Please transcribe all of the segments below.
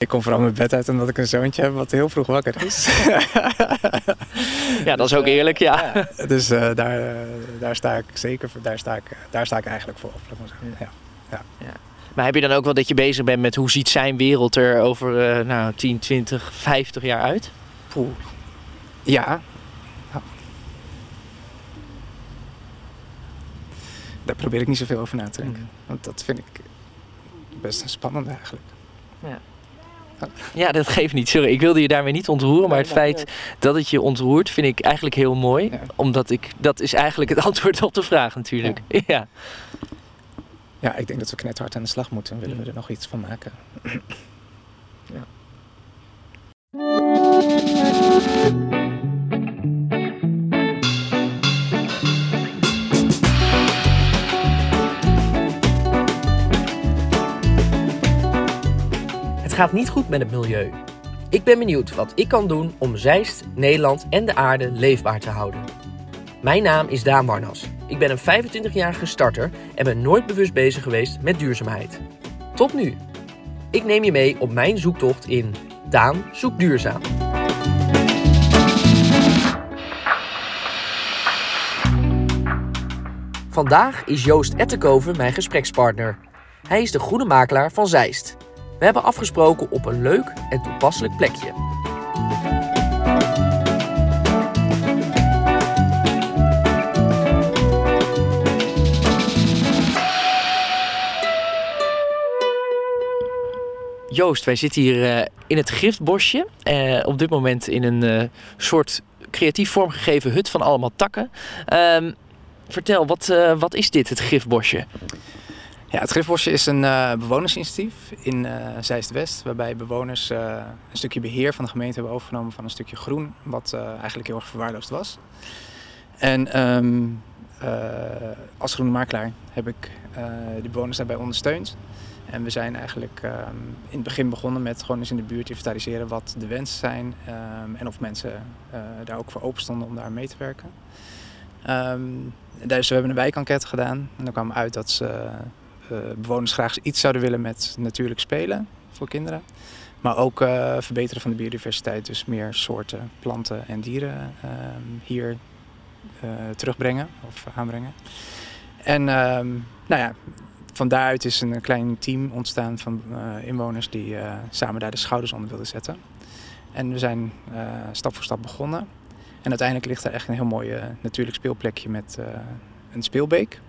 Ik kom vooral mijn bed uit omdat ik een zoontje heb wat heel vroeg wakker is. ja, dat is ook eerlijk, ja. dus uh, daar, uh, daar sta ik zeker voor. Daar sta ik, daar sta ik eigenlijk voor op. Ja. Ja. ja. Maar heb je dan ook wel dat je bezig bent met hoe ziet zijn wereld er over uh, nou, 10, 20, 50 jaar uit? Poeh. Ja. Daar probeer ik niet zoveel over na te denken. Mm. Want dat vind ik best spannend eigenlijk. Ja. Ja, dat geeft niet. Sorry, ik wilde je daarmee niet ontroeren. Maar het feit dat het je ontroert vind ik eigenlijk heel mooi. Omdat ik, dat is eigenlijk het antwoord op de vraag natuurlijk. Ja. ja. ik denk dat we knethard aan de slag moeten. Willen we er nog iets van maken. Gaat niet goed met het milieu. Ik ben benieuwd wat ik kan doen om Zeist, Nederland en de aarde leefbaar te houden. Mijn naam is Daan Warnas. Ik ben een 25-jarige starter en ben nooit bewust bezig geweest met duurzaamheid. Tot nu. Ik neem je mee op mijn zoektocht in Daan zoekt duurzaam. Vandaag is Joost Ettenkoven mijn gesprekspartner. Hij is de goede makelaar van Zeist. We hebben afgesproken op een leuk en toepasselijk plekje. Joost, wij zitten hier uh, in het giftbosje. Uh, op dit moment in een uh, soort creatief vormgegeven hut van allemaal takken. Ehm, vertel, wat, wat is dit, het giftbosje? Ja, het Griffbosje is een uh, bewonersinitiatief in uh, Zeist-West, waarbij bewoners uh, een stukje beheer van de gemeente hebben overgenomen van een stukje groen, wat eigenlijk heel erg verwaarloosd was. En um, als groene makelaar heb ik de bewoners daarbij ondersteund. En we zijn eigenlijk um, in het begin begonnen met gewoon eens in de buurt inventariseren wat de wensen zijn um, en of mensen daar ook voor open stonden om daar mee te werken. dus we hebben een wijkenquête gedaan en dan kwam uit dat ze bewoners graag iets zouden willen met natuurlijk spelen voor kinderen. Maar ook uh, verbeteren van de biodiversiteit, dus meer soorten planten en dieren uh, hier terugbrengen of aanbrengen. En ehm, nou ja, van daaruit is een klein team ontstaan van inwoners die samen daar de schouders onder wilden zetten. En we zijn stap voor stap begonnen. En uiteindelijk ligt er echt een heel mooi natuurlijk speelplekje met een speelbeek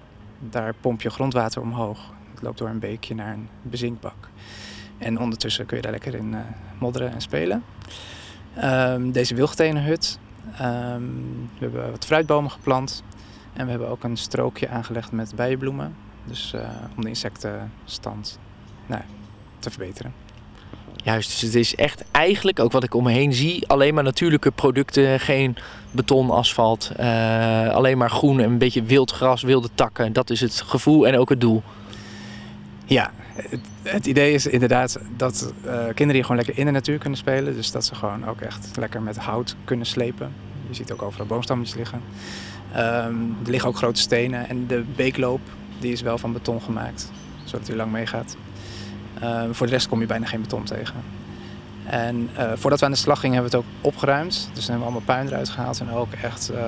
daar pomp je grondwater omhoog. Het loopt door een beekje naar een bezinkbak. En ondertussen kun je daar lekker in uh, modderen en spelen. Um, deze wilgtenenhut. Um, we hebben wat fruitbomen geplant. En we hebben ook een strookje aangelegd met bijenbloemen. Dus uh, om de insectenstand nou, te verbeteren. Juist, dus het is echt eigenlijk, ook wat ik om me heen zie, alleen maar natuurlijke producten. Geen beton, asfalt, uh, alleen maar groen en een beetje wild gras, wilde takken. Dat is het gevoel en ook het doel. Ja, het, het idee is inderdaad dat uh, kinderen hier gewoon lekker in de natuur kunnen spelen. Dus dat ze gewoon ook echt lekker met hout kunnen slepen. Je ziet ook overal boomstammetjes liggen. Um, er liggen ook grote stenen en de beekloop die is wel van beton gemaakt, zodat hij lang meegaat. Uh, voor de rest kom je bijna geen beton tegen. En uh, voordat we aan de slag gingen hebben we het ook opgeruimd. Dus dan hebben we allemaal puin eruit gehaald en ook echt uh,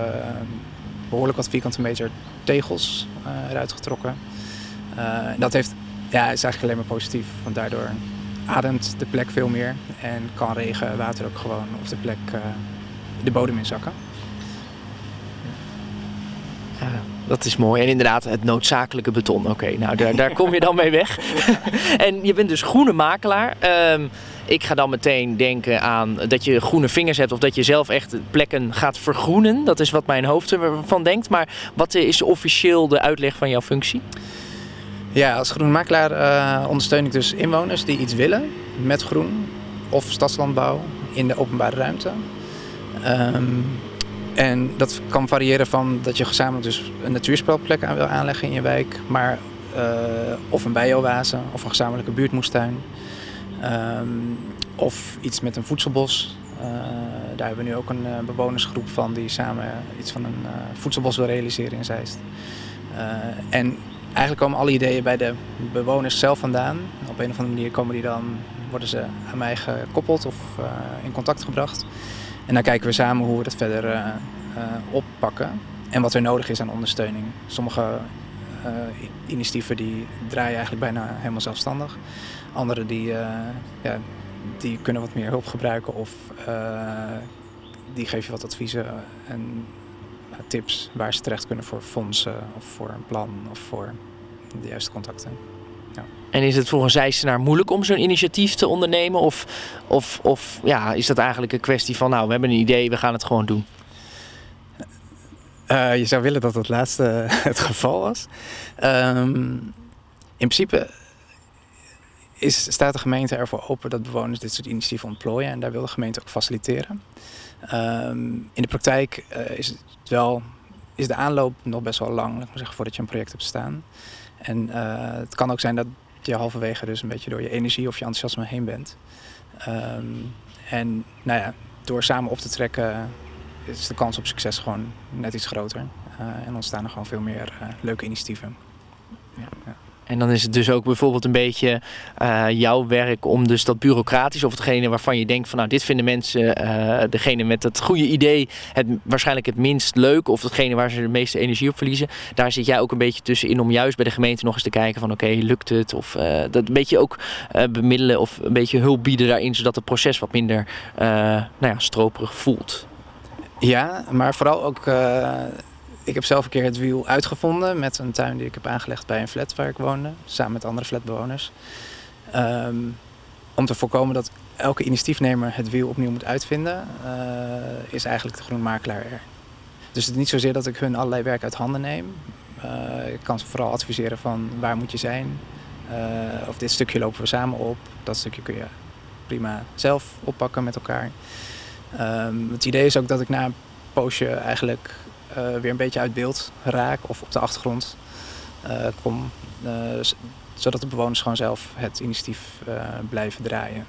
behoorlijk wat vierkante meter tegels eruit getrokken. dat heeft, ja, is eigenlijk alleen maar positief, want daardoor ademt de plek veel meer en kan regen, water ook gewoon op de plek de bodem inzakken. Ja, dat is mooi. En inderdaad, het noodzakelijke beton. Oké, nou daar, daar kom je dan mee weg. en je bent dus groene makelaar. Um, ik ga dan meteen denken aan dat je groene vingers hebt of dat je zelf echt plekken gaat vergroenen. Dat is wat mijn hoofd ervan denkt. Maar wat is officieel de uitleg van jouw functie? Ja, als groene makelaar uh, ondersteun ik dus inwoners die iets willen met groen of stadslandbouw in de openbare ruimte. Um, en dat kan variëren van dat je gezamenlijk dus een natuurspelplek aan wil aanleggen in je wijk, maar uh, of een bijoase of een gezamenlijke buurtmoestuin. Um, of iets met een voedselbos. Uh, daar hebben we nu ook een uh, bewonersgroep van die samen iets van een voedselbos wil realiseren in Zeist. en eigenlijk komen alle ideeën bij de bewoners zelf vandaan. Op een of andere manier komen die dan worden ze aan mij gekoppeld of in contact gebracht. En dan kijken we samen hoe we dat verder oppakken en wat er nodig is aan ondersteuning. Sommige initiatieven die draaien eigenlijk bijna helemaal zelfstandig. Andere die, ja, die kunnen wat meer hulp gebruiken of die geven wat adviezen en tips waar ze terecht kunnen voor fondsen of voor een plan of voor de juiste contacten. En is het voor een Zeist-naar moeilijk om zo'n initiatief te ondernemen? Of, of, of ja, is dat eigenlijk een kwestie van, nou, we hebben een idee, we gaan het gewoon doen? Uh, je zou willen dat het laatste het geval was. Um, in principe is, staat de gemeente ervoor open dat bewoners dit soort initiatieven ontplooien. En daar wil de gemeente ook faciliteren. Um, in de praktijk uh, is het wel is de aanloop nog best wel lang, laat maar zeggen, voordat je een project hebt staan. En uh, het kan ook zijn dat je halverwege dus een beetje door je energie of je enthousiasme heen bent. Um, en nou ja, door samen op te trekken is de kans op succes gewoon net iets groter. Uh, en ontstaan er gewoon veel meer leuke initiatieven. En dan is het dus ook bijvoorbeeld een beetje uh, jouw werk om dus dat bureaucratisch of hetgene waarvan je denkt van nou dit vinden mensen, uh, degene met het goede idee, het, waarschijnlijk het minst leuk of hetgene waar ze de meeste energie op verliezen. Daar zit jij ook een beetje tussenin om juist bij de gemeente nog eens te kijken van oké, lukt het? Of uh, dat een beetje ook bemiddelen of een beetje hulp bieden daarin zodat het proces wat minder nou ja, stroperig voelt. Ja, maar vooral ook ik heb zelf een keer het wiel uitgevonden met een tuin die ik heb aangelegd bij een flat waar ik woonde, samen met andere flatbewoners. Um, om te voorkomen dat elke initiatiefnemer het wiel opnieuw moet uitvinden, uh, is eigenlijk de groenmakelaar er. Dus het is niet zozeer dat ik hun allerlei werk uit handen neem. Uh, ik kan ze vooral adviseren van waar moet je zijn. Uh, of dit stukje lopen we samen op. Dat stukje kun je prima zelf oppakken met elkaar. Um, het idee is ook dat ik na een poosje eigenlijk weer een beetje uit beeld raak of op de achtergrond uh, kom. Uh, zodat de bewoners gewoon zelf het initiatief blijven draaien.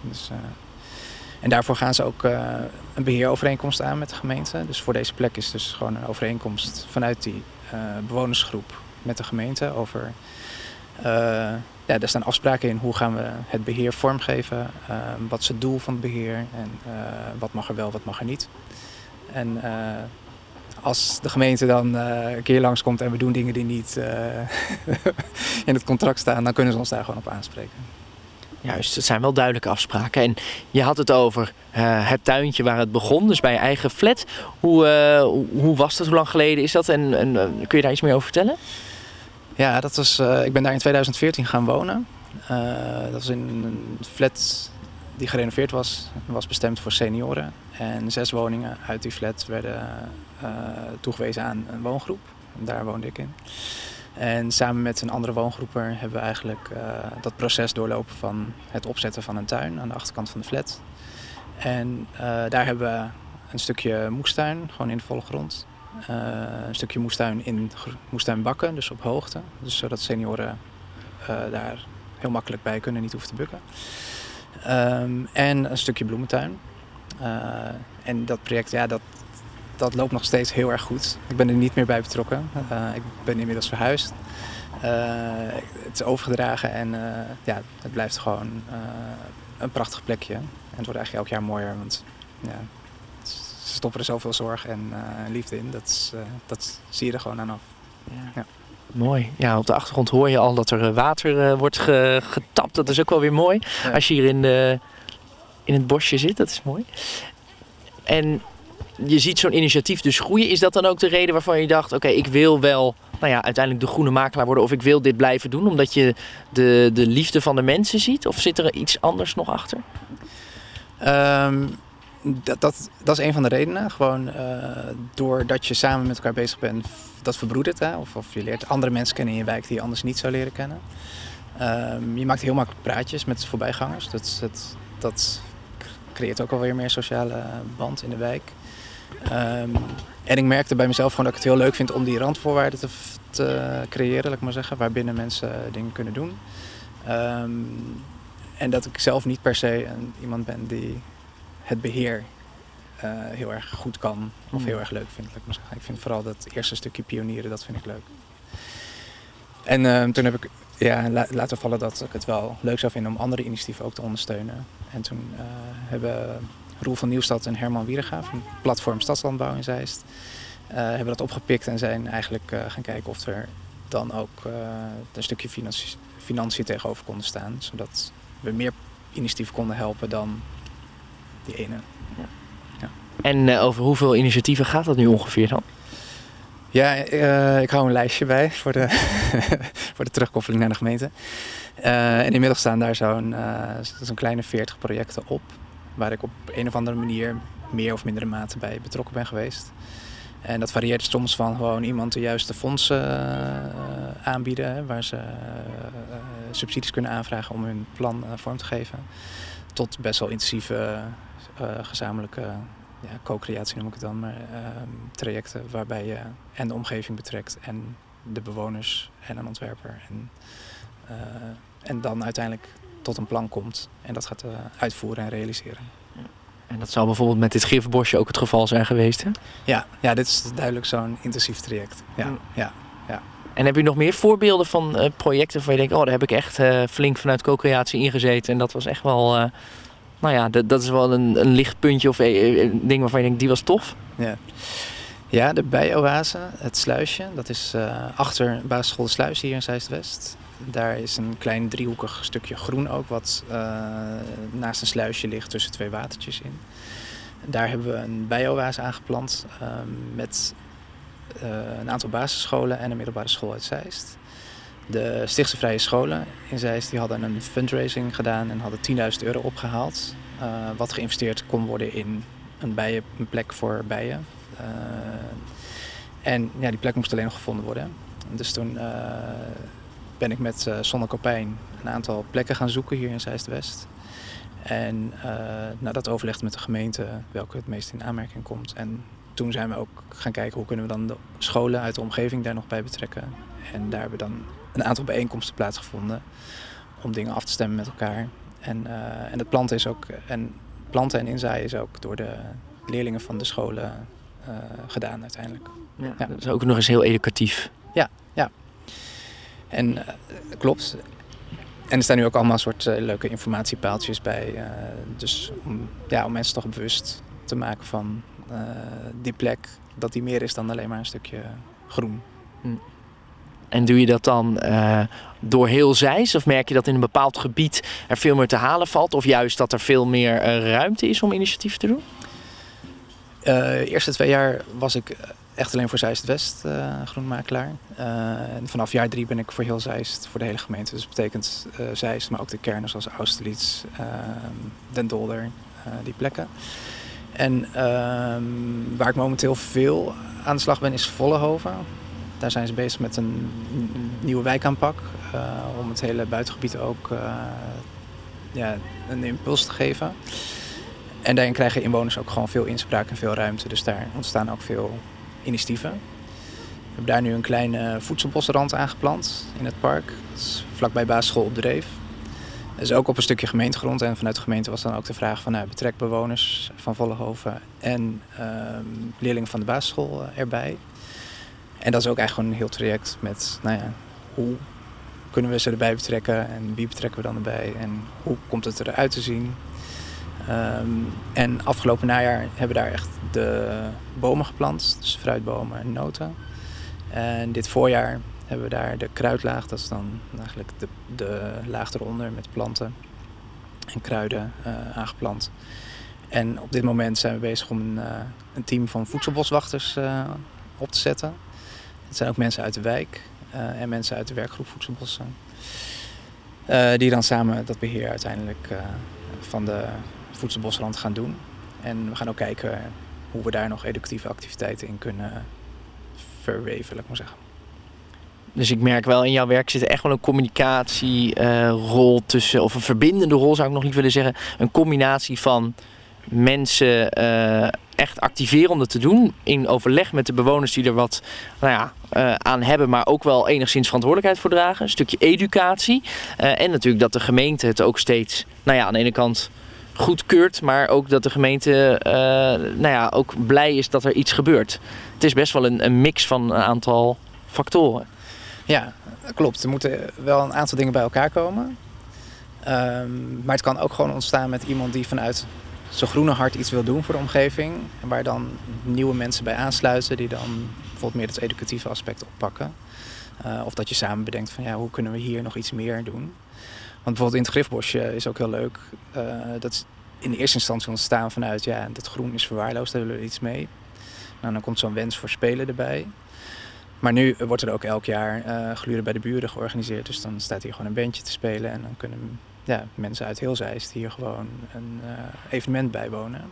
Dus, en daarvoor gaan ze ook een beheerovereenkomst aan met de gemeente. Dus voor deze plek is dus gewoon een overeenkomst vanuit die bewonersgroep met de gemeente over. ja, er staan afspraken in hoe gaan we het beheer vormgeven, wat is het doel van het beheer en wat mag er wel, wat mag er niet. En als de gemeente dan uh, een keer langskomt en we doen dingen die niet uh, in het contract staan, dan kunnen ze ons daar gewoon op aanspreken. Juist, het zijn wel duidelijke afspraken. En je had het over uh, het tuintje waar het begon, dus bij je eigen flat. Hoe, hoe was dat? Hoe lang geleden is dat? En, en kun je daar iets meer over vertellen? Ja, dat was, ik ben daar in 2014 gaan wonen. dat was in een flat die gerenoveerd was. was bestemd voor senioren. En zes woningen uit die flat werden toegewezen aan een woongroep. Daar woonde ik in. En samen met een andere woongroeper hebben we eigenlijk uh, dat proces doorlopen van het opzetten van een tuin aan de achterkant van de flat. En uh, daar hebben we een stukje moestuin, gewoon in de volle grond. een stukje moestuin in moestuinbakken, dus op hoogte. Dus zodat senioren daar heel makkelijk bij kunnen, niet hoeven te bukken. Um, en een stukje bloementuin. En dat project, ja, dat, dat loopt nog steeds heel erg goed. Ik ben er niet meer bij betrokken. Uh, ik ben inmiddels verhuisd. Uh, het is overgedragen en ja, het blijft gewoon een prachtig plekje. En het wordt eigenlijk elk jaar mooier, want ja, ze stoppen er zoveel zorg en liefde in. Dat, is, dat zie je er gewoon aan af. Ja. ja. Mooi. Ja, op de achtergrond hoor je al dat er water wordt getapt. Dat is ook wel weer mooi. Als je hier in de in het bosje zit. Dat is mooi. En je ziet zo'n initiatief dus groeien. Is dat dan ook de reden waarvan je dacht: oké, ik wil wel nou ja, uiteindelijk de groene makelaar worden of ik wil dit blijven doen? Omdat je de, de liefde van de mensen ziet? Of zit er iets anders nog achter? Um, dat, dat, dat is een van de redenen. Gewoon uh, doordat je samen met elkaar bezig bent, dat verbroedert. Hè? Of, of je leert andere mensen kennen in je wijk die je anders niet zou leren kennen. Um, je maakt heel makkelijk praatjes met voorbijgangers. Dat, dat, dat creëert ook alweer meer sociale band in de wijk. Um, en ik merkte bij mezelf gewoon dat ik het heel leuk vind om die randvoorwaarden te, te creëren, laat ik maar zeggen, waarbinnen mensen dingen kunnen doen. Um, en dat ik zelf niet per se een, iemand ben die het beheer uh, heel erg goed kan of hmm. heel erg leuk vindt. Laat ik, maar zeggen. ik vind vooral dat eerste stukje pionieren, dat vind ik leuk. En ehm, toen heb ik ja, laten vallen dat ik het wel leuk zou vinden om andere initiatieven ook te ondersteunen. En toen uh, hebben Roel van Nieuwstad en Herman Wierenga van platform Stadslandbouw in Zeist... Uh, hebben dat opgepikt en zijn eigenlijk gaan kijken of er dan ook een stukje financiën, financiën tegenover konden staan. Zodat we meer initiatieven konden helpen dan die ene. Ja. Ja. En uh, over hoeveel initiatieven gaat dat nu ongeveer dan? Ja, uh, ik hou een lijstje bij voor de, voor de terugkoppeling naar de gemeente. Uh, en inmiddels staan daar zo'n zo'n kleine 40 projecten op. Waar ik op een of andere manier meer of mindere mate bij betrokken ben geweest. En dat varieert soms van gewoon iemand de juiste fondsen aanbieden, waar ze subsidies kunnen aanvragen om hun plan vorm te geven, tot best wel intensieve gezamenlijke ja, co-creatie noem ik het dan, maar ehm, trajecten waarbij je en de omgeving betrekt en de bewoners en een ontwerper. En, en dan uiteindelijk tot een plan komt en dat gaat uh, uitvoeren en realiseren. En dat zou bijvoorbeeld met dit gifbosje ook het geval zijn geweest, hè? Ja, ja dit is duidelijk zo'n intensief traject. Ja, mm. ja, ja. En heb je nog meer voorbeelden van uh, projecten waar je denkt... oh, daar heb ik echt flink vanuit co-creatie ingezeten... en dat was echt wel nou ja, dat, is wel een, een lichtpuntje of een, ding waarvan je denkt, die was tof. Ja, ja de bijoase, het sluisje, dat is achter basisschool De Sluis hier in Zeist-West. Daar is een klein driehoekig stukje groen ook, wat uh, naast een sluisje ligt tussen twee watertjes in. Daar hebben we een bijoase aangeplant uh, met uh, een aantal basisscholen en een middelbare school uit Zeist. De Stichtse Vrije Scholen in Zeist die hadden een fundraising gedaan en hadden 10.000 euro opgehaald. Uh, wat geïnvesteerd kon worden in een, een plek voor bijen. En ja, die plek moest alleen nog gevonden worden. Dus toen ben ik met uh, Sonne Kopijn een aantal plekken gaan zoeken hier in Zeist-West. En uh, dat overlegd met de gemeente welke het meest in aanmerking komt. En toen zijn we ook gaan kijken hoe kunnen we dan de scholen uit de omgeving daar nog bij betrekken. En daar hebben we dan een aantal bijeenkomsten plaatsgevonden om dingen af te stemmen met elkaar. En, uh, en het planten is ook en planten en inzaaien is ook door de leerlingen van de scholen uh, gedaan uiteindelijk. Ja, ja, Dat is ook nog eens heel educatief. Ja, ja. En uh, klopt. En er staan nu ook allemaal soort leuke informatiepaaltjes bij. dus om, ja, om mensen toch bewust te maken van die plek, dat die meer is dan alleen maar een stukje groen. Hm. En doe je dat dan uh, door heel Zeist? Of merk je dat in een bepaald gebied er veel meer te halen valt? Of juist dat er veel meer uh, ruimte is om initiatieven te doen? Uh, de eerste twee jaar was ik echt alleen voor Zeist West groenmakelaar. en vanaf jaar drie ben ik voor heel Zeist, voor de hele gemeente. Dus dat betekent Zeist, maar ook de kernen zoals Austerlitz, Den Dolder, die plekken. En ehm, waar ik momenteel veel aan de slag ben is Vollehoven. Daar zijn ze bezig met een nieuwe wijkaanpak. Uh, om het hele buitengebied ook ja, een impuls te geven. En daarin krijgen inwoners ook gewoon veel inspraak en veel ruimte. Dus daar ontstaan ook veel initiatieven. We hebben daar nu een kleine voedselbosrand aangeplant in het park. Dat is vlakbij basisschool op Dreef. Dat is ook op een stukje gemeentegrond. En vanuit de gemeente was dan ook de vraag van nou, betrek bewoners van Vollehoven en uh, leerlingen van de basisschool erbij. En dat is ook eigenlijk gewoon een heel traject met, nou ja, hoe kunnen we ze erbij betrekken en wie betrekken we dan erbij en hoe komt het eruit te zien. Um, en afgelopen najaar hebben we daar echt de bomen geplant, dus fruitbomen en noten. En dit voorjaar hebben we daar de kruidlaag, dat is dan eigenlijk de, de laag eronder met planten en kruiden uh, aangeplant. En op dit moment zijn we bezig om een, uh, een team van voedselboswachters uh, op te zetten. Het zijn ook mensen uit de wijk en mensen uit de werkgroep Voedselbossen. Die dan samen dat beheer uiteindelijk van de voedselbosrand gaan doen. En we gaan ook kijken hoe we daar nog educatieve activiteiten in kunnen verweven, ik maar zeggen. Dus ik merk wel in jouw werk zit echt wel een communicatierol tussen, of een verbindende rol zou ik nog niet willen zeggen. Een combinatie van mensen uh, echt activeren om dat te doen. In overleg met de bewoners die er wat nou ja, uh, aan hebben, maar ook wel enigszins verantwoordelijkheid voor dragen. Een stukje educatie. Uh, en natuurlijk dat de gemeente het ook steeds, nou ja, aan de ene kant goedkeurt, maar ook dat de gemeente nou ja, ook blij is dat er iets gebeurt. Het is best wel een, een mix van een aantal factoren. Ja, klopt. Er moeten wel een aantal dingen bij elkaar komen. Ehm, maar het kan ook gewoon ontstaan met iemand die vanuit zijn groene hart iets wil doen voor de omgeving. En waar dan nieuwe mensen bij aansluiten die dan bijvoorbeeld meer het educatieve aspect oppakken. Uh, of dat je samen bedenkt van ja, hoe kunnen we hier nog iets meer doen. Want bijvoorbeeld in het Grifbosje is ook heel leuk. Uh, dat is in eerste instantie ontstaan vanuit ja, dat groen is verwaarloosd, daar willen we iets mee. Nou, dan komt zo'n wens voor spelen erbij. Maar nu wordt er ook elk jaar uh, gluren bij de buren georganiseerd. Dus dan staat hier gewoon een bandje te spelen. En dan kunnen ja, mensen uit heel Zeist hier gewoon een uh, evenement bijwonen.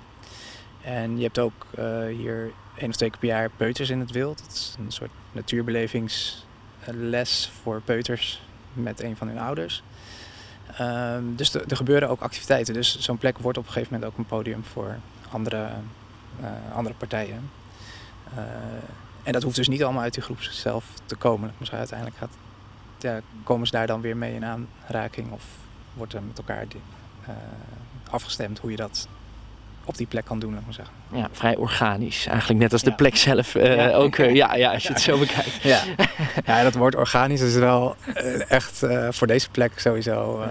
En je hebt ook hier één of twee keer per jaar peuters in het wild. Dat is een soort natuurbelevingsles voor peuters met een van hun ouders. Um, dus er gebeuren ook activiteiten. Dus zo'n plek wordt op een gegeven moment ook een podium voor andere, andere partijen. En dat hoeft dus niet allemaal uit die groep zelf te komen. Maar uiteindelijk gaat, ja, komen ze daar dan weer mee in aanraking of wordt er met elkaar uh, afgestemd hoe je dat op die plek kan doen, laat maar zeggen. Ja, vrij organisch. Eigenlijk net als de plek zelf uh, ja. ook. Uh, ja, ja, als je het zo bekijkt. Ja, ja dat woord organisch is wel echt voor deze plek sowieso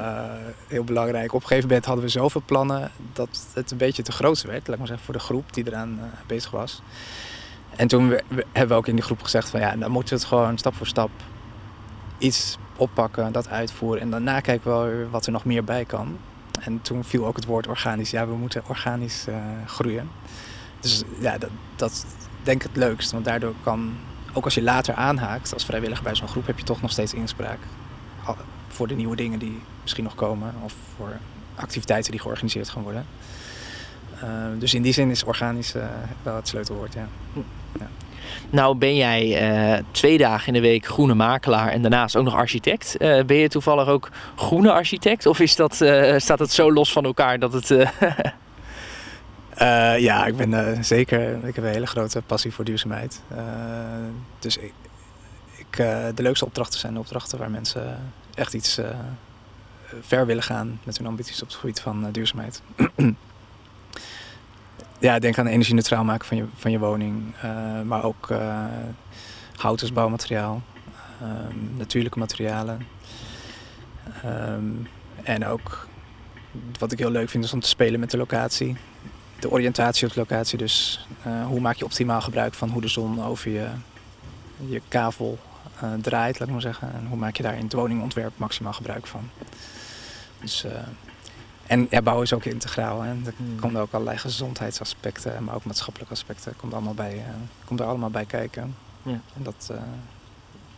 heel belangrijk. Op een gegeven moment hadden we zoveel plannen dat het een beetje te groot werd, laat maar zeggen, voor de groep die eraan bezig was. En toen we, we, hebben we ook in die groep gezegd van ja, dan moeten we het gewoon stap voor stap iets oppakken, dat uitvoeren. En daarna kijken we wel wat er nog meer bij kan. En toen viel ook het woord organisch. Ja, we moeten organisch uh, groeien. Dus ja, dat, dat denk ik het leukst. Want daardoor kan, ook als je later aanhaakt als vrijwilliger bij zo'n groep, heb je toch nog steeds inspraak. Voor de nieuwe dingen die misschien nog komen. Of voor activiteiten die georganiseerd gaan worden. Uh, dus in die zin is organisch uh, wel het sleutelwoord, ja. ja. Nou ben jij uh, twee dagen in de week groene makelaar en daarnaast ook nog architect. ben je toevallig ook groene architect of is dat, staat het zo los van elkaar dat het... ja, ik ben zeker... Ik heb een hele grote passie voor duurzaamheid. dus ik de leukste opdrachten zijn de opdrachten waar mensen echt iets ver willen gaan met hun ambities op het gebied van duurzaamheid. ja, denk aan energie-neutraal maken van je, van je woning. Uh, maar ook uh, hout als bouwmateriaal. Um, natuurlijke materialen. Um, en ook wat ik heel leuk vind is om te spelen met de locatie. De oriëntatie op de locatie. Dus uh, hoe maak je optimaal gebruik van hoe de zon over je, je kavel draait, laat ik maar zeggen. En hoe maak je daar in het woningontwerp maximaal gebruik van. Dus en ja, bouwen is ook integraal. Hè. Er hmm. komen ook allerlei gezondheidsaspecten, maar ook maatschappelijke aspecten. Komt, allemaal bij, uh, komt er allemaal bij kijken. Ja. En dat, uh,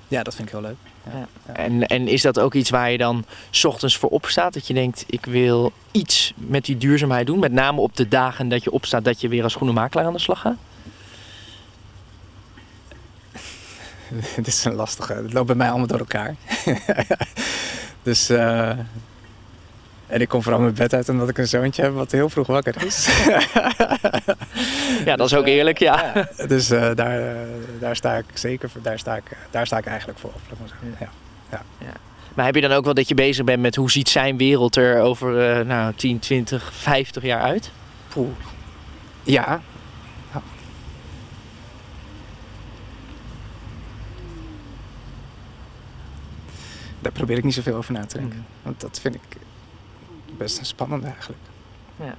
ja, dat vind ik heel leuk. Ja. Ja. En, en is dat ook iets waar je dan s ochtends voor opstaat? Dat je denkt, ik wil iets met die duurzaamheid doen. Met name op de dagen dat je opstaat, dat je weer als groene makelaar aan de slag gaat? Het is een lastige. Het loopt bij mij allemaal door elkaar. dus... Uh, en ik kom vooral mijn bed uit omdat ik een zoontje heb wat heel vroeg wakker is. ja, dat is ook eerlijk, ja. ja dus uh, daar, uh, daar sta ik zeker voor. Daar sta ik, daar sta ik eigenlijk voor op. Ja. Ja. ja. Maar heb je dan ook wel dat je bezig bent met hoe ziet zijn wereld er over uh, nou, 10, 20, 50 jaar uit? Poeh. Ja. Daar probeer ik niet zoveel over na te denken. Mm. Want dat vind ik best spannend eigenlijk. Ja.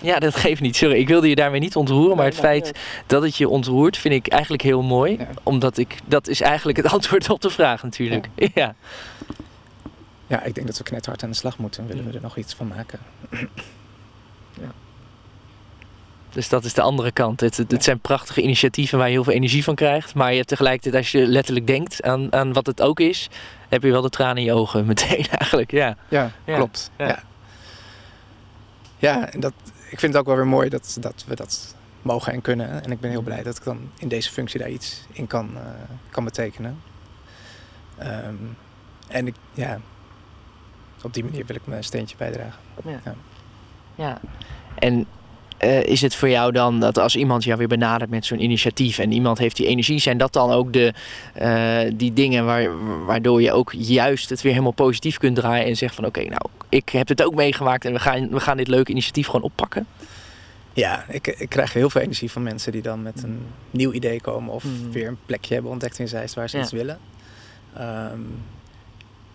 Ja, dat geeft niet. Sorry, ik wilde je daarmee niet ontroeren. Maar het feit dat het je ontroert, vind ik eigenlijk heel mooi. Omdat ik, dat is eigenlijk het antwoord op de vraag natuurlijk. Ja. ja. ik denk dat we knethard aan de slag moeten. En willen we er nog iets van maken. Dus dat is de andere kant. Het, het, zijn prachtige initiatieven waar je heel veel energie van krijgt. Maar je hebt tegelijkertijd, als je letterlijk denkt aan, aan wat het ook is, heb je wel de tranen in je ogen meteen eigenlijk. Ja, ja, klopt. Ja, ja. en dat, ik vind het ook wel weer mooi dat, dat we dat mogen en kunnen. En ik ben heel blij dat ik dan in deze functie daar iets in kan, uh, kan betekenen. Um, en ik, ja, op die manier wil ik mijn steentje bijdragen. Ja. ja. En uh, is het voor jou dan dat als iemand jou weer benadert met zo'n initiatief en iemand heeft die energie, zijn dat dan ook de, uh, die dingen waar, waardoor je ook juist het weer helemaal positief kunt draaien en zegt van oké, okay, nou ik heb het ook meegemaakt en we gaan, we gaan dit leuke initiatief gewoon oppakken? Ja, ik, ik krijg heel veel energie van mensen die dan met een nieuw idee komen of mm. weer een plekje hebben ontdekt in Zeist waar ze ja. iets willen. Ehm,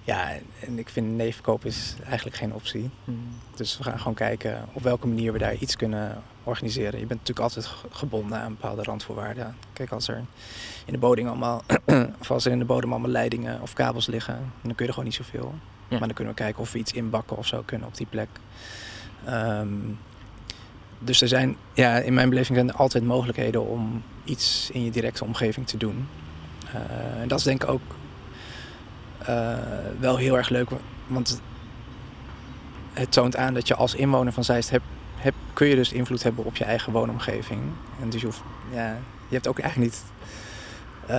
ja, en ik vind neefkoop is eigenlijk geen optie. Dus we gaan gewoon kijken op welke manier we daar iets kunnen organiseren. Je bent natuurlijk altijd gebonden aan bepaalde randvoorwaarden. Kijk, als er in de bodem allemaal, of als er in de bodem allemaal leidingen of kabels liggen, dan kun je er gewoon niet zoveel. Ja. Maar dan kunnen we kijken of we iets inbakken of zo kunnen op die plek. Ehm, dus er zijn, ja, in mijn beleving zijn er altijd mogelijkheden om iets in je directe omgeving te doen. Uh, en dat is denk ik ook wel heel erg leuk, want het toont aan dat je als inwoner van Zeist hebt, heb, kun je dus invloed hebben op je eigen woonomgeving. En dus je, ja, je hebt ook eigenlijk niet. Uh,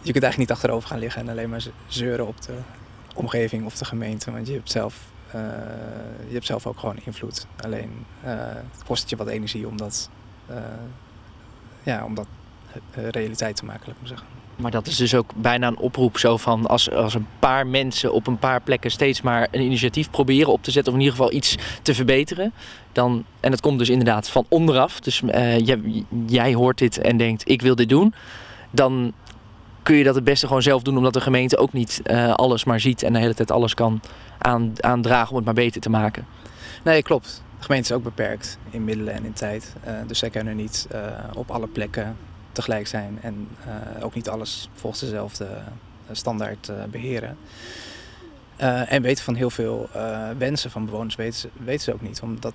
je kunt eigenlijk niet achterover gaan liggen en alleen maar zeuren op de omgeving of de gemeente. Want je hebt zelf, uh, je hebt zelf ook gewoon invloed. Alleen het kost je wat energie om dat, ja, om dat realiteit te maken, laat ik maar zeggen. Maar dat is dus ook bijna een oproep zo van als, als een paar mensen op een paar plekken steeds maar een initiatief proberen op te zetten of in ieder geval iets te verbeteren. Dan, en het komt dus inderdaad van onderaf. Dus uh, jij, jij hoort dit en denkt ik wil dit doen. Dan kun je dat het beste gewoon zelf doen omdat de gemeente ook niet uh, alles maar ziet en de hele tijd alles kan aan, aandragen om het maar beter te maken. Nee, klopt. De gemeente is ook beperkt in middelen en in tijd. Uh, dus zij kunnen niet op alle plekken tegelijk zijn en uh, ook niet alles volgens dezelfde standaard uh, beheren. Uh, en weten van heel veel wensen van bewoners weten ze, weten ze ook niet, omdat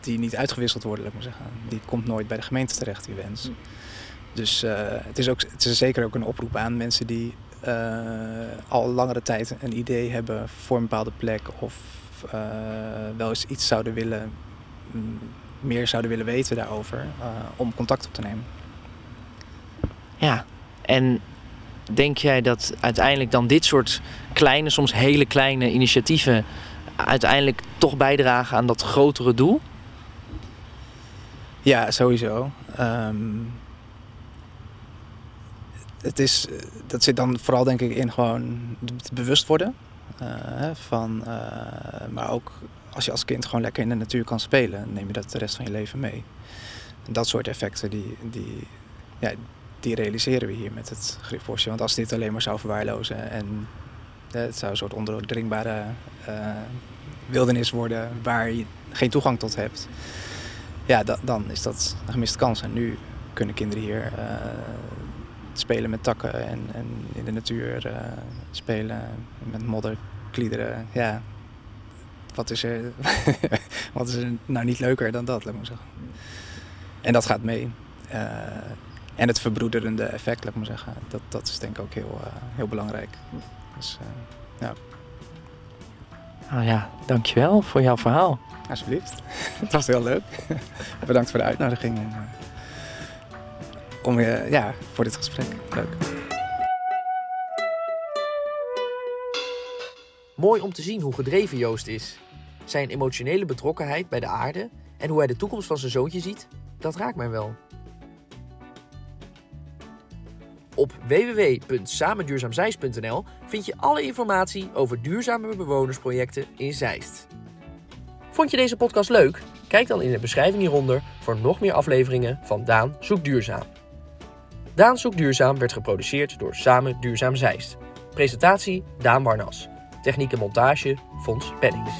die niet uitgewisseld worden, laat ik maar zeggen. Die komt nooit bij de gemeente terecht, die wens. Hm. Dus het, is ook, het is zeker ook een oproep aan mensen die al langere tijd een idee hebben voor een bepaalde plek of wel eens iets zouden willen, meer zouden willen weten daarover, om contact op te nemen. Ja, en denk jij dat uiteindelijk dan dit soort kleine, soms hele kleine initiatieven uiteindelijk toch bijdragen aan dat grotere doel? Ja, sowieso. Um, het is, dat zit dan vooral denk ik in gewoon het bewust worden. Uh, van, uh, maar ook als je als kind gewoon lekker in de natuur kan spelen, neem je dat de rest van je leven mee. Dat soort effecten, die, die, ja, die realiseren we hier met het griffbosje. Want als dit alleen maar zou verwaarlozen en het zou een soort ondoordringbare uh, wildernis worden waar je geen toegang tot hebt, ja, da dan is dat een gemiste kans. En nu kunnen kinderen hier uh, spelen met takken en, en in de natuur spelen met modder, kliederen. Ja, wat is, er, wat is er nou niet leuker dan dat, laat maar zeggen. En dat gaat mee. En het verbroederende effect, laat ik maar zeggen. Dat, dat is denk ik ook heel, uh, heel belangrijk. Dus, uh, ja. Nou ja, dankjewel voor jouw verhaal. Alsjeblieft. het was heel leuk. Bedankt voor de uitnodiging. En, uh, om, ja, voor dit gesprek. Leuk. Mooi om te zien hoe gedreven Joost is. Zijn emotionele betrokkenheid bij de aarde en hoe hij de toekomst van zijn zoontje ziet, dat raakt mij wel. Op www.samenduurzaamzeist.nl vind je alle informatie over duurzame bewonersprojecten in Zeist. Vond je deze podcast leuk? Kijk dan in de beschrijving hieronder voor nog meer afleveringen van Daan Zoekt Duurzaam. Daan Zoekt Duurzaam werd geproduceerd door Samen Duurzaam Zeist. Presentatie Daan Warnas. Techniek en montage Fons Pennings.